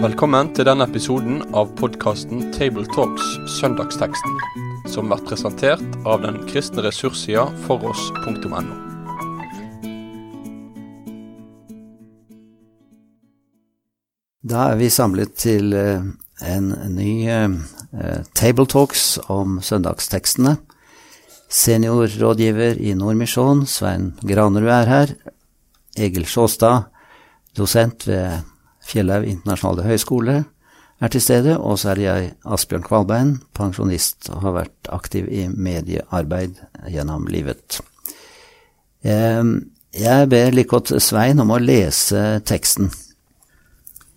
Velkommen til denne episoden av podkasten Tabletalks Søndagsteksten, som blir presentert av den kristne ressurssida foross.no. Da er vi samlet til eh, en ny eh, Tabletalks om søndagstekstene. Seniorrådgiver i Nordmisjon, Svein Granerud er her. Egil Sjåstad, dosent ved Fjellhaug internasjonale høgskole, er til stede. Og så er jeg, Asbjørn Kvalbein, pensjonist og har vært aktiv i mediearbeid gjennom livet. Jeg ber Likot Svein om å lese teksten.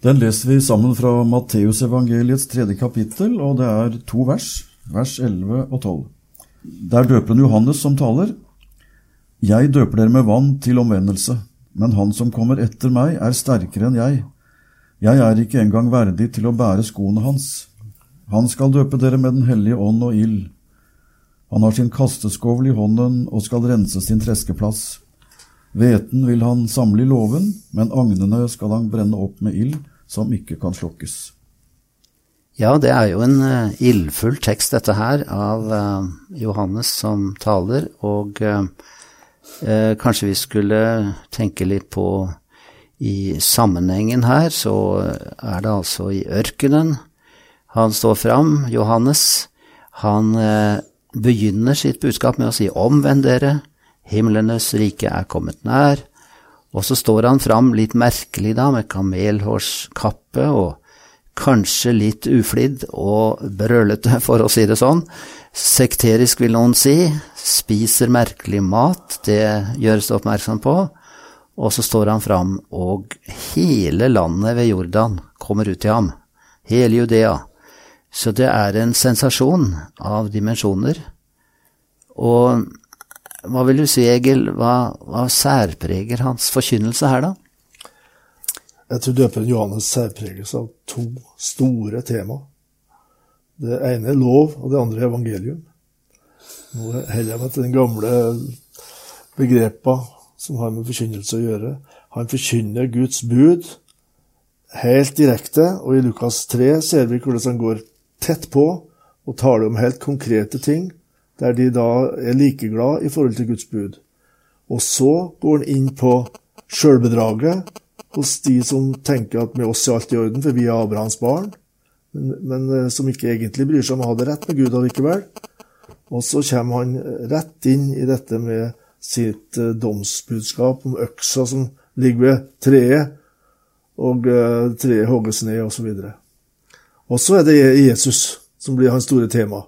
Den leser vi sammen fra Matteusevangeliets tredje kapittel, og det er to vers, vers 11 og 12. Det er døperen Johannes som taler. Jeg døper dere med vann til omvendelse, men han som kommer etter meg, er sterkere enn jeg. Jeg er ikke engang verdig til å bære skoene hans. Han skal døpe dere med Den hellige ånd og ild. Han har sin kasteskovl i hånden og skal rense sin treskeplass. Hveten vil han samle i låven, men agnene skal han brenne opp med ild som ikke kan slukkes. Ja, det er jo en uh, ildfull tekst, dette her, av uh, Johannes som taler. Og uh, kanskje vi skulle tenke litt på i sammenhengen her, så er det altså i ørkenen han står fram, Johannes. Han begynner sitt budskap med å si 'omvend dere', himlenes rike er kommet nær'. Og så står han fram litt merkelig da, med kamelhårskappe og kanskje litt uflidd og brølete, for å si det sånn. Sekterisk, vil noen si. Spiser merkelig mat, det gjøres det oppmerksom på. Og så står han fram, og hele landet ved Jordan kommer ut til ham. Hele Judea. Så det er en sensasjon av dimensjoner. Og hva vil du si, Egil, hva, hva særpreger hans forkynnelse her, da? Jeg tror døperen Johannes særpreges av to store tema. Det ene er lov, og det andre er evangelium. Nå holder jeg meg til den gamle begrepa som har med forkynnelse å gjøre. Han forkynner Guds bud helt direkte, og i Lukas 3 ser vi hvordan han går tett på og taler om helt konkrete ting, der de da er like glad i forhold til Guds bud. Og så går han inn på sjølbedraget hos de som tenker at med oss er alt i orden, for vi er Abrahams barn, men, men, eh, som ikke egentlig bryr seg om å ha det rett med Gud allikevel. Og så kommer han rett inn i dette med sitt uh, domsbudskap om øksa som ligger ved treet, og uh, treet hogges ned, osv. Og så er det Jesus som blir hans store tema.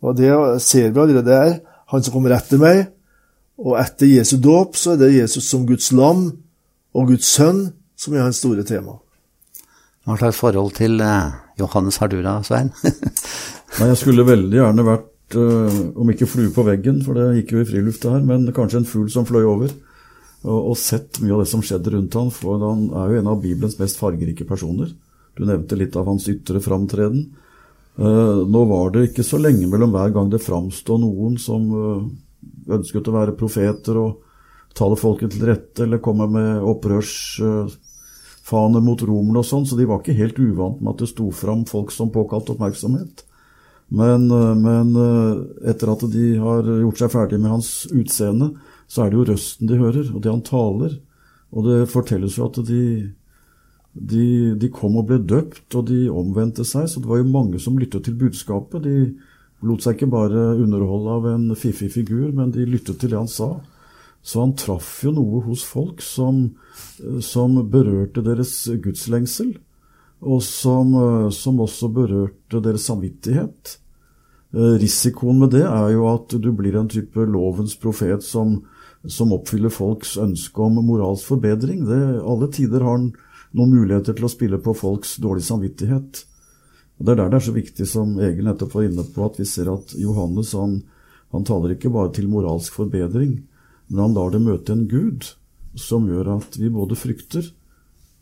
Og det ser vi allerede der. Han som kommer etter meg. Og etter Jesu dåp så er det Jesus som Guds lam og Guds sønn som er hans store tema. Hva slags forhold til eh, Johannes har du da, Svein? Nei, Jeg skulle veldig gjerne vært, uh, om ikke flue på veggen, for det gikk jo i frilufta her, men kanskje en fugl som fløy over. Og, og, sett mye av det som skjedde rundt han, for han er jo en av Bibelens mest fargerike personer. Du nevnte litt av hans ytre framtreden. Uh, nå var det ikke så lenge mellom hver gang det framstod noen som uh, ønsket å være profeter og tale folket til rette, eller komme med opprørsfane mot romerne og sånn, så de var ikke helt uvant med at det sto fram folk som påkalte oppmerksomhet. Men, eh, men, eh, etter at de har gjort seg ferdig med hans utseende, så er det jo røsten de hører, og det han taler. Og det fortelles jo at de, de, de kom og ble døpt, og de omvendte seg, så det var jo mange som lyttet til budskapet. De lot seg ikke bare underholde av en fiffig figur, men de lyttet til det han sa. Så han traff jo noe hos folk som, som berørte deres gudslengsel, og som, som, også berørte deres samvittighet. Eh, risikoen med det er jo at du blir en type lovens profet som, som oppfyller folks ønske om moralsk forbedring. Det, alle tider har han noen muligheter til å spille på folks dårlige samvittighet. Og Det er der det er så viktig, som Egil nettopp var inne på, at vi ser at Johannes han, han taler ikke bare til moralsk forbedring, men han lar det møte en Gud som gjør at vi både frykter,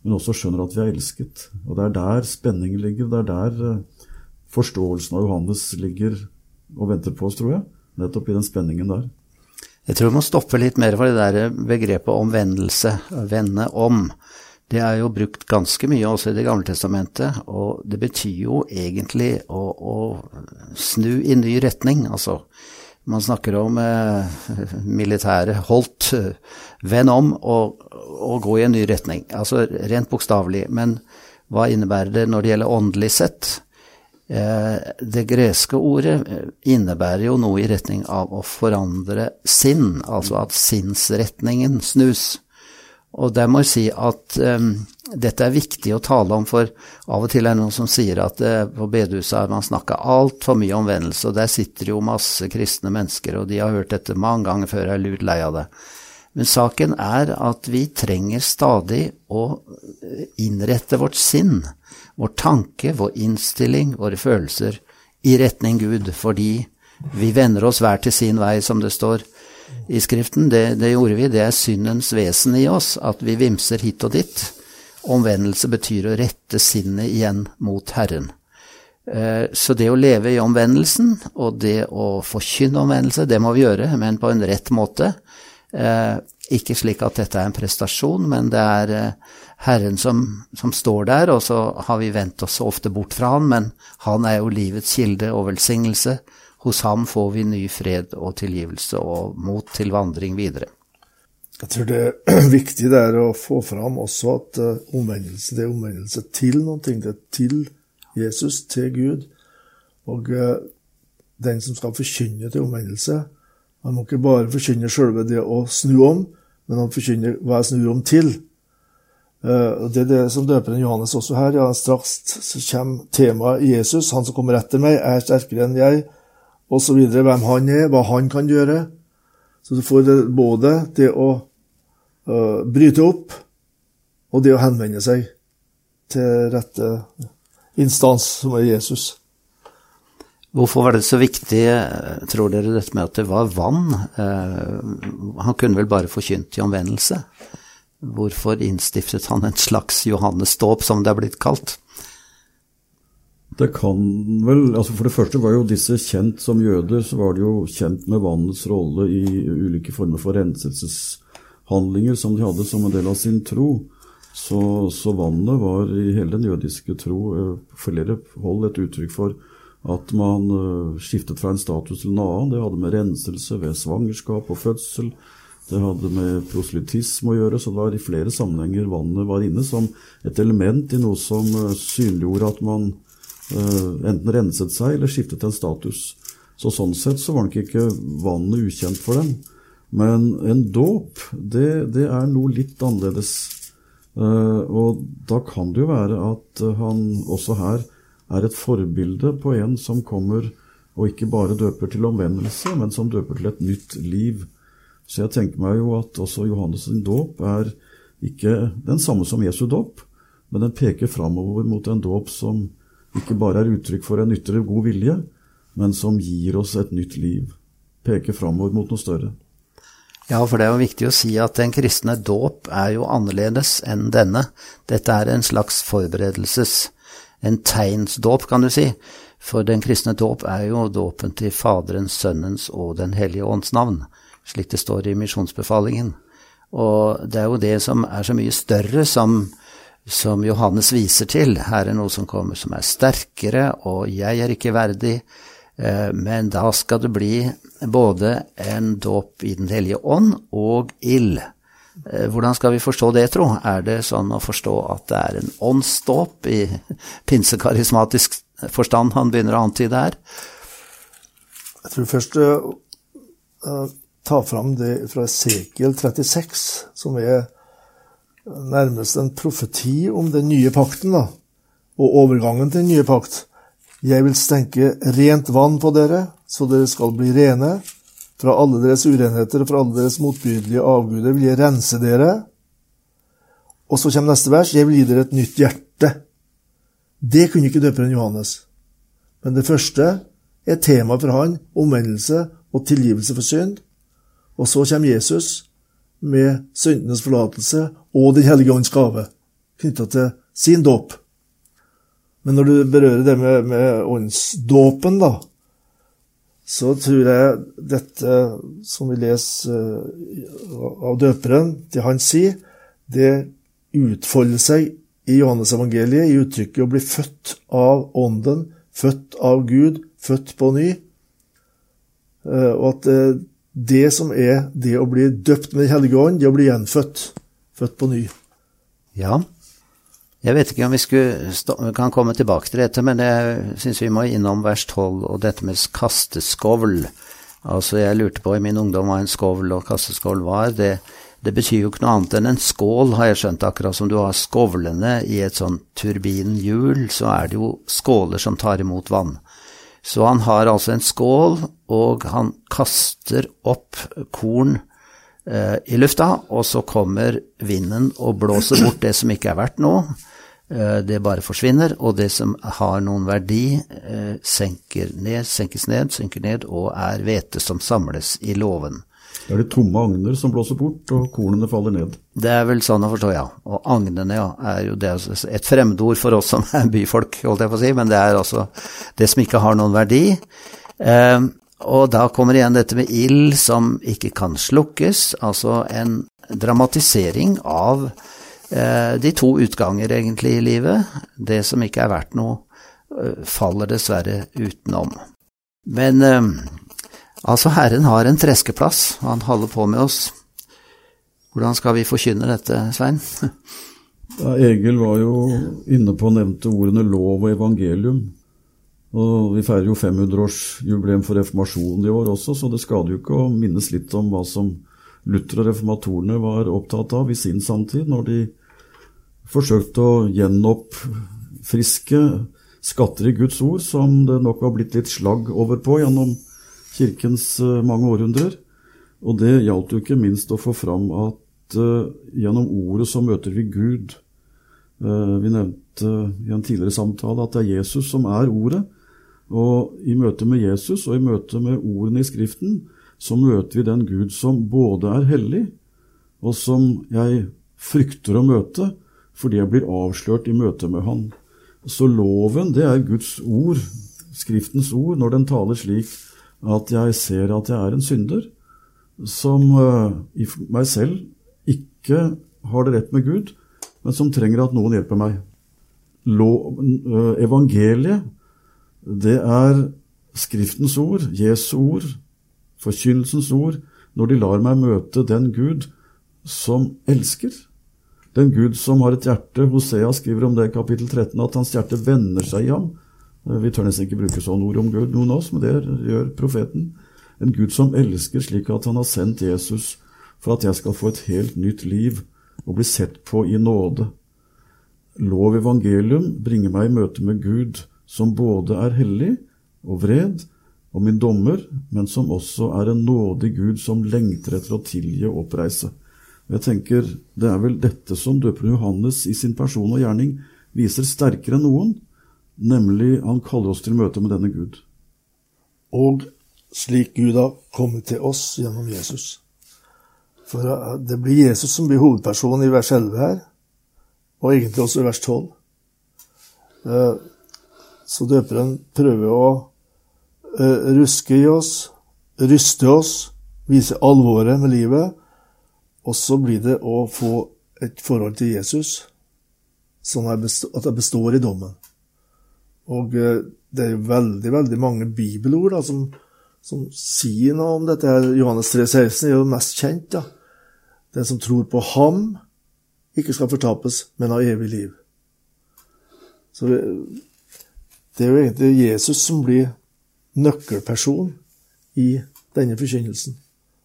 men også skjønner at vi er elsket. Og det er der spenningen ligger. Det er der eh, forståelsen av Johannes ligger og venter på oss, tror jeg. Nettopp i den spenningen der. Jeg tror vi må stoppe litt mer for det der begrepet omvendelse, vende om. Det er jo brukt ganske mye også i Det gamle testamentet, og det betyr jo egentlig å, å snu i ny retning, altså. Man snakker om eh, militæret holdt, venn om og, og, gå i en ny retning. Altså rent bokstavelig. Men hva innebærer det når det gjelder åndelig sett? Eh, det greske ordet innebærer jo noe i retning av å forandre sinn, altså at sinnsretningen snus. Og der må jeg si at um, dette er viktig å tale om, for av og til er det noen som sier at uh, på bedehuset har man snakka altfor mye om vennelse, og der sitter jo masse kristne mennesker, og de har hørt dette mange ganger før og er lurt lei av det. Men saken er at vi trenger stadig å innrette vårt sinn, vår tanke, vår innstilling, våre følelser, i retning Gud, fordi vi vender oss hver til sin vei, som det står i Skriften, det, det, gjorde vi. Det er syndens vesen i oss, at vi vimser hit og dit. Omvendelse betyr å rette sinnet igjen mot Herren. Eh, så det å leve i omvendelsen, og det å forkynne omvendelse, det må vi gjøre, men på en rett måte. Eh, ikke slik at dette er en prestasjon, men det er eh, Herren som, som står der, og så har vi vendt oss ofte bort fra Han, men Han er jo livets kilde og velsignelse. Hos ham får vi ny fred og tilgivelse og mot til vandring videre. Jeg tror det er viktig det er å få fram også at uh, omvendelse det er omvendelse til noen ting. Det er til Jesus, til Gud. Og uh, den som skal forkynne til omvendelse, han må ikke bare forkynne selve det å snu om, men han forkynner hva jeg snur om til. Uh, det er det som døperen Johannes også her. Ja, straks kommer temaet Jesus. Han som kommer etter meg, er sterkere enn jeg osv. Hvem han er, hva han kan gjøre. Så du får det, både det å uh, bryte opp og det å henvende seg til rette instans, som er Jesus. Hvorfor var det så viktig, tror dere, dette med at det var vann? Uh, han kunne vel bare forkynt i omvendelse? Hvorfor innstiftet han en slags Johannes-dåp, som det er blitt kalt? Det kan vel altså For det første var jo disse kjent som jøder, så var de jo kjent med vannets rolle i ulike former for renselseshandlinger som de hadde som en del av sin tro. Så, så vannet var i hele den jødiske tro eh, flere hold et uttrykk for at man eh, skiftet fra en status til en annen. Det hadde med renselse ved svangerskap og fødsel. Det hadde med proselytisme å gjøre, så det var i flere sammenhenger vannet var inne som et element i noe som eh, synliggjorde at man enten renset seg eller skiftet en status. Så Sånn sett så var nok ikke vannet ukjent for dem. Men en dåp, det, det, er noe litt annerledes. Eh, og da kan det jo være at han også her er et forbilde på en som kommer og ikke bare døper til omvendelse, men som døper til et nytt liv. Så jeg tenker meg jo at også Johannes' sin dåp er ikke den samme som Jesu dåp, men den peker framover mot en dåp som ikke bare er uttrykk for en ytre god vilje, men som gir oss et nytt liv, peker framover mot noe større. Ja, for det er jo viktig å si at den kristne dåp er jo annerledes enn denne. Dette er en slags forberedelses, en tegnsdåp, kan du si. For den kristne dåp er jo dåpen til Faderens, Sønnens og Den hellige ånds navn, slik det står i misjonsbefalingen. Og det er jo det som er så mye større, som som Johannes viser til. Her er noe som kommer som er sterkere, og jeg er ikke verdig. Eh, men da skal det bli både en dåp i Den hellige ånd og ild. Eh, hvordan skal vi forstå det, tro? Er det sånn å forstå at det er en åndsdåp i pinsekarismatisk forstand han begynner å antyde her? Jeg tror først uh, ta fram det fra Esekiel 36, som er nærmest en profeti om den nye pakten, da, og overgangen til den nye pakt. Jeg vil stenke rent vann på dere, så dere skal bli rene. Fra alle deres urenheter og fra alle deres motbydelige avguder vil jeg rense dere. Og så kommer neste vers. Jeg vil gi dere et nytt hjerte. Det kunne ikke døperen Johannes. Men det første er tema for han, omvendelse og tilgivelse for synd. Og så kommer Jesus med syndenes forlatelse og Den hellige ånds gave knytta til sin dåp. Men når du berører det med, med åndsdåpen, da, så tror jeg dette som vi leser av døperen, det han sier, det utfolder seg i Johannes-evangeliet i uttrykket å bli født av Ånden, født av Gud, født på ny. Og at det som er det å bli døpt med Den hellige ånd, det å bli gjenfødt, født på ny. Ja, jeg vet ikke om vi stå, kan komme tilbake til dette, men jeg syns vi må innom vers 12 og dette med kasteskovl. Altså, jeg lurte på i min ungdom hva en skovl og kasteskovl var. Det, det, betyr jo ikke noe annet enn en skål, har jeg skjønt. Akkurat som du har skovlene i et sånt turbinhjul, så er det jo skåler som tar imot vann. Så han har altså en skål, og han kaster opp korn eh, i lufta, og så kommer vinden og blåser bort det som ikke er verdt noe. Eh, det bare forsvinner, og det som har noen verdi, eh, senker ned, senkes ned, synker ned, og er hvete som samles i låven. Det er de tomme agner som blåser bort, og kornene faller ned. Det er vel sånn å forstå, ja. Og agnene, ja, er jo det et fremmedord for oss som er byfolk, holdt jeg på å si, men det er altså det som ikke har noen verdi. Eh, og da kommer igjen dette med ild som ikke kan slukkes, altså en dramatisering av Eh, de to utganger, egentlig, i livet. Det som ikke er verdt noe, eh, faller dessverre utenom. Men eh, altså, Herren har en treskeplass, og han holder på med oss. Hvordan skal vi forkynne dette, Svein? Ja, Egil var jo inne på nevnte ordene lov og evangelium. Og Vi feirer jo 500-årsjubileum for reformasjonen i år også, så det skader jo ikke å minnes litt om hva som Luther og reformatorene var opptatt av i sin samtid, når de forsøkte å gjenoppfriske skatter i Guds ord, som det nok var blitt litt slagg over på gjennom kirkens eh, mange århundrer. Og det gjaldt jo ikke minst å få fram at uh, gjennom ordet så møter vi Gud. Uh, vi nevnte i en tidligere samtale at det er Jesus som er ordet. Og i møte med Jesus og i møte med ordene i Skriften så møter vi den Gud som både er hellig, og som jeg frykter å møte, fordi jeg blir avslørt i møte med Han. Så loven, det er Guds ord, Skriftens ord, når den taler slik at jeg ser at jeg er en synder, som uh, i meg selv ikke har det rett med Gud, men som trenger at noen hjelper meg. Uh, evangeliet, det er Skriftens ord, Jesu ord, forkynnelsens ord, når de lar meg møte den Gud som elsker. Den Gud som har et hjerte, Hosea skriver om det i kapittel 13, at hans hjerte vender seg i ham. Eh, vi tør nesten ikke bruke sånne ord om Gud, noen av oss, men det gjør profeten. En Gud som elsker slik at han har sendt Jesus for at jeg skal få et helt nytt liv og bli sett på i nåde. Lov evangelium bringer meg i møte med Gud, som både er hellig og vred og min dommer, men som også er en nådig Gud som lengter etter å tilgi og oppreise. Jeg tenker Det er vel dette som døperen Johannes i sin person og gjerning viser sterkere enn noen, nemlig han kaller oss til møte med denne Gud. Og slik Gud har kommet til oss gjennom Jesus. For det blir Jesus som blir hovedpersonen i vers 11 her, og egentlig også i vers 12. Eh, så døperen prøver å eh, ruske i oss, ryste oss, vise alvoret med livet, og så blir det å få et forhold til Jesus sånn at det består i dommen. Og eh, det er jo veldig, veldig mange bibelord da, som, som, sier noe om dette. her. Johannes 3, 16 er jo mest kjent. da. Den som tror på ham, ikke skal fortapes, men ha evig liv. Så det, det er jo egentlig Jesus som blir nøkkelperson i denne forkynnelsen.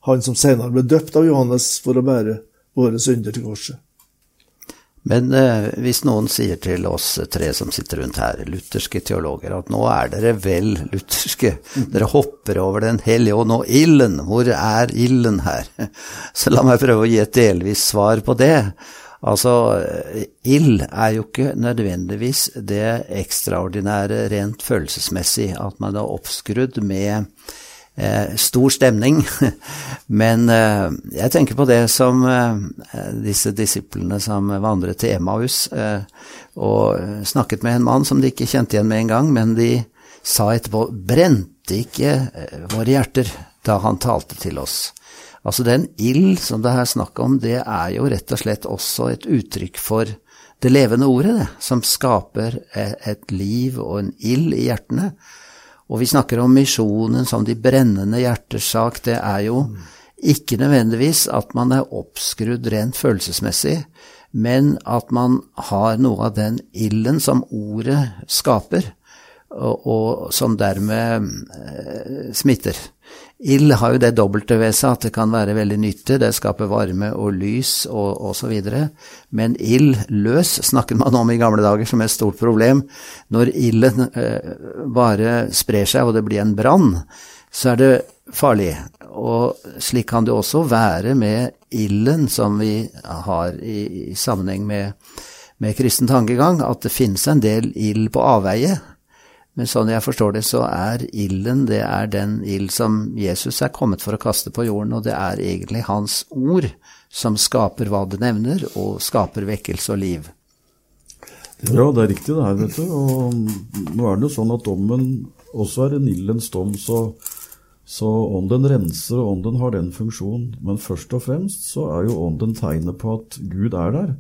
Han som senere ble døpt av Johannes for å bære våre synder til korset. Men eh, hvis noen sier til oss tre som sitter rundt her, lutherske teologer, at nå er dere vel lutherske, dere hopper over Den hellige ånd og ilden, hvor er ilden her? Så la meg prøve å gi et delvis svar på det. Altså, ild er jo ikke nødvendigvis det ekstraordinære rent følelsesmessig, at man er oppskrudd med eh, stor stemning. Men eh, jeg tenker på det som eh, disse disiplene som vandret til Emmaus eh, og snakket med en mann som de ikke kjente igjen med en gang, men de sa etterpå 'Brente ikke eh, våre hjerter da han talte til oss. Altså den ild som det er snakk om, det er jo rett og slett også et uttrykk for det levende ordet, det, som skaper et liv og en ild i hjertene. Og vi snakker om misjonen som de brennende hjerters sak. Det er jo ikke nødvendigvis at man er oppskrudd rent følelsesmessig, men at man har noe av den ilden som ordet skaper, og, og som dermed eh, smitter. Ild har jo det dobbelte ved seg at det kan være veldig nyttig, det skaper varme og lys og osv. Men ild løs snakker man om i gamle dager som et stort problem. Når ilden eh, bare sprer seg og det blir en brann, så er det farlig. Og slik kan det også være med ilden som vi har i, i sammenheng med, med kristen tankegang, at det finnes en del ild på avveie men sånn jeg forstår det, så er ilden det er den ild som Jesus er kommet for å kaste på jorden, og det er egentlig hans ord som skaper hva det nevner, og skaper vekkelse og liv. Ja, det er riktig det her, vet du. Og nå er det jo sånn at dommen også er en ildens dom, så, så ånden renser, og ånden har den funksjonen. Men først og fremst så er jo ånden tegnet på at Gud er der.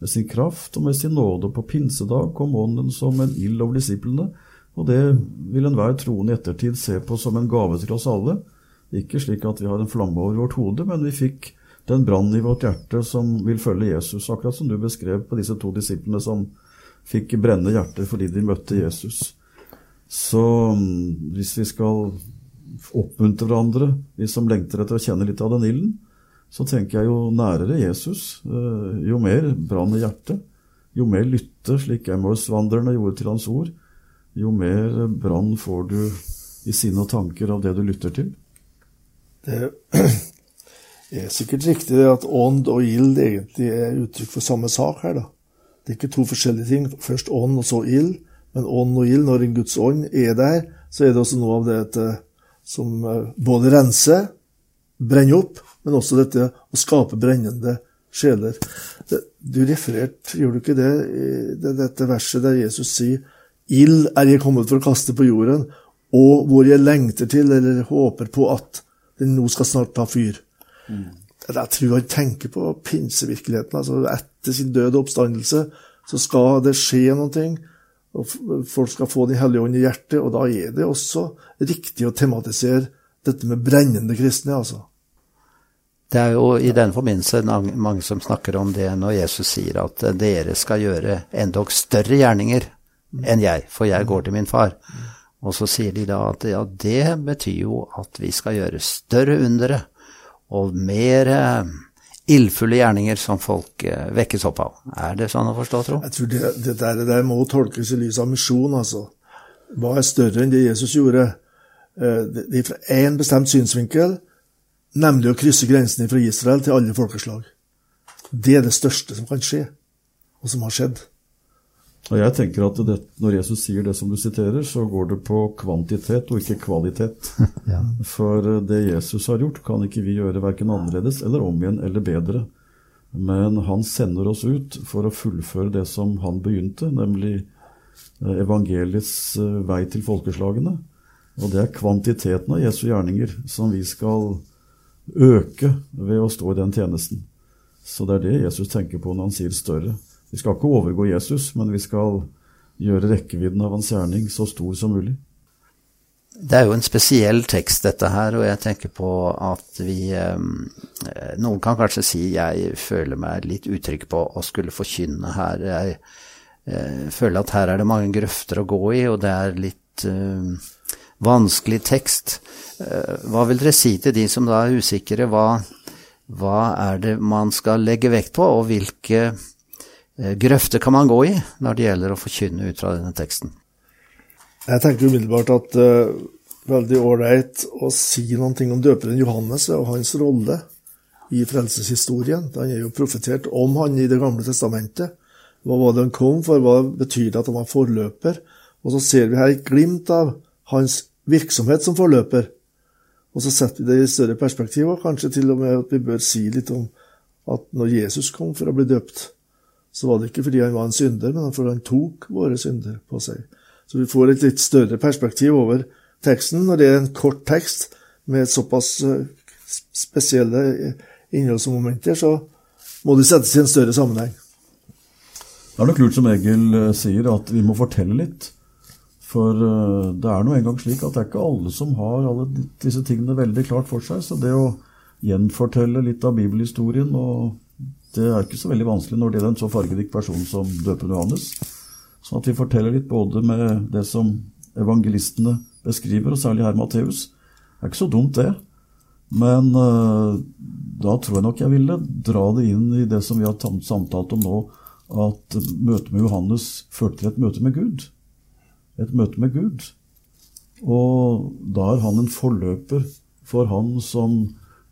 Med sin kraft og med sin nåde. På pinsedag kom ånden som en ild over disiplene og det vil enhver troende i ettertid se på som en gave til oss alle. Ikke slik at vi har en flamme over vårt hode, men vi fikk den brann i vårt hjerte som vil følge Jesus, akkurat som du beskrev på disse to disiplene som fikk brennende hjerter fordi de møtte Jesus. Så mm, hvis vi skal oppmuntre hverandre, vi som lengter etter å kjenne litt av den ilden, så tenker jeg jo nærere Jesus, eh, jo mer brann i hjertet, jo mer lytte, slik Emmaus-vandrerne gjorde til hans ord, jo mer brann får du i sinne og tanker av det du lytter til. Det er sikkert riktig at ånd og ild egentlig er uttrykk for samme sak her. da. Det er ikke to forskjellige ting. Først ånd og så ild. Men ånd og ild, når en Guds ånd er der, så er det også noe av det som eh, både renser, brenner opp, men også dette å skape brennende sjeler. Du refererte, gjør du ikke det, i dette verset der Jesus sier Ild er jeg kommet for å kaste på jorden, og hvor jeg lengter til eller håper på at den nå skal snart ta fyr. Mm. Jeg tror han tenker på pinsevirkeligheten. altså Etter sin død og oppstandelse så skal det skje noe. og Folk skal få Den hellige ånd i hjertet. og Da er det også riktig å tematisere dette med brennende kristne. altså. Det er jo i den forbindelse mange som snakker om det når Jesus sier at dere skal gjøre endog større gjerninger enn jeg, for jeg går til min far. Og så sier de da at ja, det betyr jo at vi skal gjøre større undere og mer eh, ildfulle gjerninger som folk eh, vekkes opp av. Er det sånn å forstå, tro? Jeg tror det, det, der, det der må tolkes i lys av misjon, altså. Hva er større enn det Jesus gjorde? Eh, det er fra én bestemt synsvinkel, nemlig å krysse grensene fra Israel til alle folkeslag. Det er det største som kan skje, og som har skjedd. Og jeg tenker at det, Når Jesus sier det som du siterer, så går det på kvantitet og ikke kvalitet. ja. For eh, det Jesus har gjort, kan ikke vi gjøre verken annerledes eller om igjen eller bedre. Men han sender oss ut for å fullføre det som han begynte, nemlig eh, evangeliets eh, vei til folkeslagene. Og det er kvantiteten av Jesu gjerninger som vi skal øke ved å stå i den tjenesten. Så det er det Jesus tenker på når han sier større. Vi skal ikke overgå Jesus, men vi skal gjøre rekkevidden av hans gjerning så stor som mulig. Det er jo en spesiell tekst, dette her, og jeg tenker på at vi eh, Noen kan kanskje si jeg føler meg litt utrygg på å skulle forkynne her. Jeg eh, føler at her er det mange grøfter å gå i, og det er litt eh, vanskelig tekst. hva vil dere si til de som da er usikre? Hva, hva er det man skal legge vekt på, og hvilke grøfter kan man gå i når det gjelder å forkynne ut fra denne teksten? Jeg tenker umiddelbart at uh, veldig ålreit å si noen ting om døperen Johannes og hans rolle i frelseshistorien. Han er jo profetert om han i Det gamle testamentet. Hva var det han kom for? Hva betyr det at han var forløper? Og så ser vi her et glimt av hans virksomhet som forløper. Og så setter vi det i større perspektiv, og kanskje til og med at vi bør si litt om at når Jesus kom for å bli døpt, så var det ikke fordi han var en synder, men fordi han tok våre synder på seg. Så vi får et litt større perspektiv over teksten, når det er en kort tekst med såpass eh, spesielle innholdsmomenter, så må de settes i en større sammenheng. Det er nok lurt som Egil eh, sier, at vi må fortelle litt. For eh, det er nå engang slik at det er ikke alle som har alle disse tingene veldig klart for seg. Så det å gjenfortelle litt av bibelhistorien, og det er ikke så veldig vanskelig når det er en så fargerik person som døperen Johannes. Sånn at vi forteller litt både med det som evangelistene beskriver, og særlig her Matteus. Det er ikke så dumt, det. Men uh, da tror jeg nok jeg ville dra det inn i det som vi har samtalt om nå, at møtet med Johannes førte til et møte med Gud. Et møte med Gud. Og da er han en forløper for han som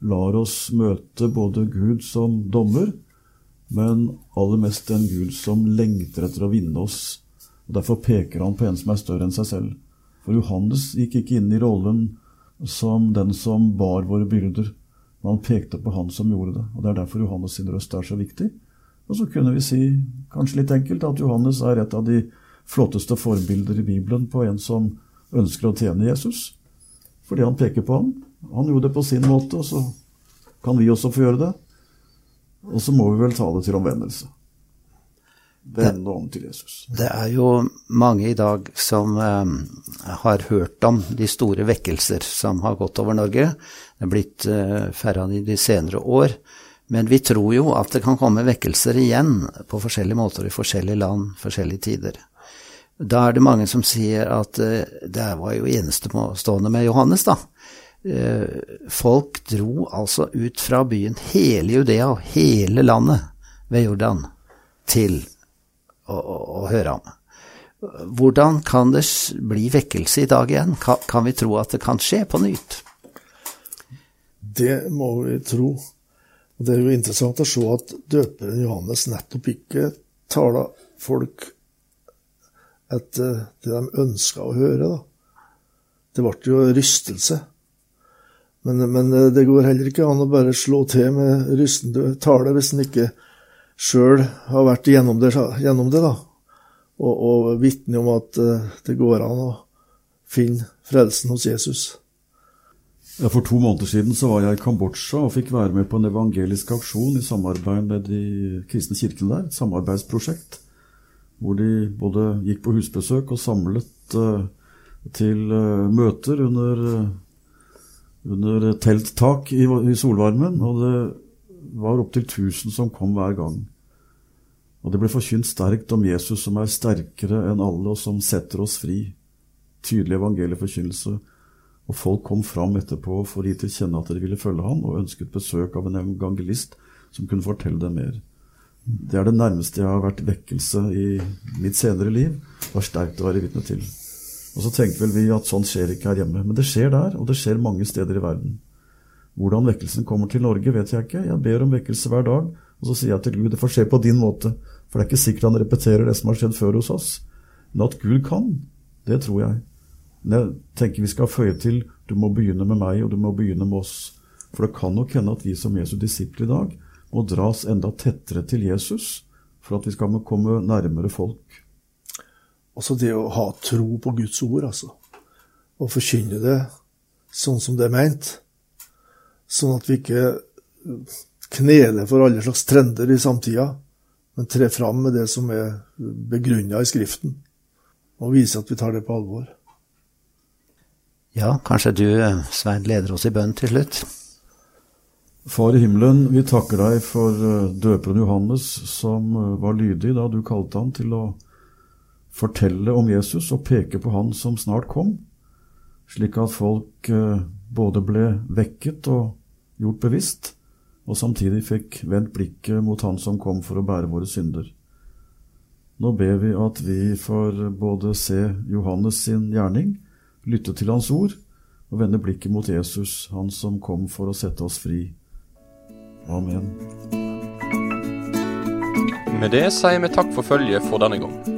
lar oss møte både Gud som dommer, men aller mest en Gud som lengter etter å vinne oss. Og Derfor peker han på en som er større enn seg selv. For Johannes gikk ikke inn i rollen som den som bar våre byrder, men han pekte på han som gjorde det. Og Det er derfor Johannes sin røst er så viktig. Og så kunne vi si, kanskje litt enkelt, at Johannes er et av de flotteste forbilder i Bibelen på en som ønsker å tjene Jesus. Fordi han peker på ham. Han gjorde det på sin måte, og så kan vi også få gjøre det. Og så må vi vel ta det til omvendelse. Vende om til Jesus. Det er jo mange i dag som eh, har hørt om de store vekkelser som har gått over Norge. Det er blitt eh, færre av de de senere år. Men vi tror jo at det kan komme vekkelser igjen på forskjellige måter i forskjellige land, forskjellige tider. Da er det mange som sier at eh, det var jo enestående med Johannes, da. Eh, folk dro altså ut fra byen, hele Judea og hele landet ved Jordan, til å, å, å høre ham. Hvordan kan det bli vekkelse i dag igjen? Kan, kan vi tro at det kan skje på nytt? Det må vi tro. Og Det er jo interessant å se at døperen Johannes nettopp ikke taler folk etter det de ønska å høre. da. Det ble jo rystelse. Men, men, det går heller ikke an å bare slå til med rystende tale hvis en ikke sjøl har vært gjennom det. Gjennom det da. Og, og vitne om at eh, det går an å finne frelsen hos Jesus. For to måneder siden så var jeg i Kambodsja og fikk være med på en evangelisk aksjon i samarbeid med de kristne kirkene der. Et samarbeidsprosjekt. Hvor de både gikk på husbesøk og samlet uh, til møter under, uh, under telttak i, i, solvarmen. Og det var opptil 1000 som kom hver gang. Og det ble forkynt sterkt om Jesus som er sterkere enn alle, og som setter oss fri. Tydelig evangelieforkynnelse. Og folk kom fram etterpå for å gi til kjenne at de ville følge ham, og ønsket besøk av en evangelist som kunne fortelle dem mer. Det er det nærmeste jeg har vært vekkelse i mitt senere liv. Det var sterkt å være vitne til. Og så tenker vel vi at sånn skjer ikke her hjemme. Men det skjer der, og det skjer mange steder i verden. Hvordan vekkelsen kommer til Norge, vet jeg ikke. Jeg ber om vekkelse hver dag, og så sier jeg til Gud det får skje på din måte. For det er ikke sikkert han repeterer det som har skjedd før hos oss. Men at Gud kan, det tror jeg. Men jeg tenker vi skal føye til du må begynne med meg, og du må begynne med oss. For det kan nok hende at vi som Jesu disipler i dag må dras enda tettere til Jesus for at vi skal komme nærmere folk. Også det å ha tro på Guds ord, altså. Og forkynne det sånn som det er meint. Sånn at vi ikke kneler for alle slags trender i samtida, men trer fram med det som er begrunna i Skriften, og viser at vi tar det på alvor. Ja, kanskje du, Svein, leder oss i bønn til slutt? Far i himmelen, vi takker deg for eh, døperen Johannes, som eh, var lydig da du kalte han til å fortelle om Jesus og peke på han som snart kom, slik at folk eh, både ble vekket og gjort bevisst, og samtidig fikk vendt blikket mot han som kom for å bære våre synder. Nå ber vi at vi får både se Johannes sin gjerning, lytte til Hans ord og vende blikket mot Jesus, Han som kom for å sette oss fri. Amen. Med det sier vi takk for følget for denne gang.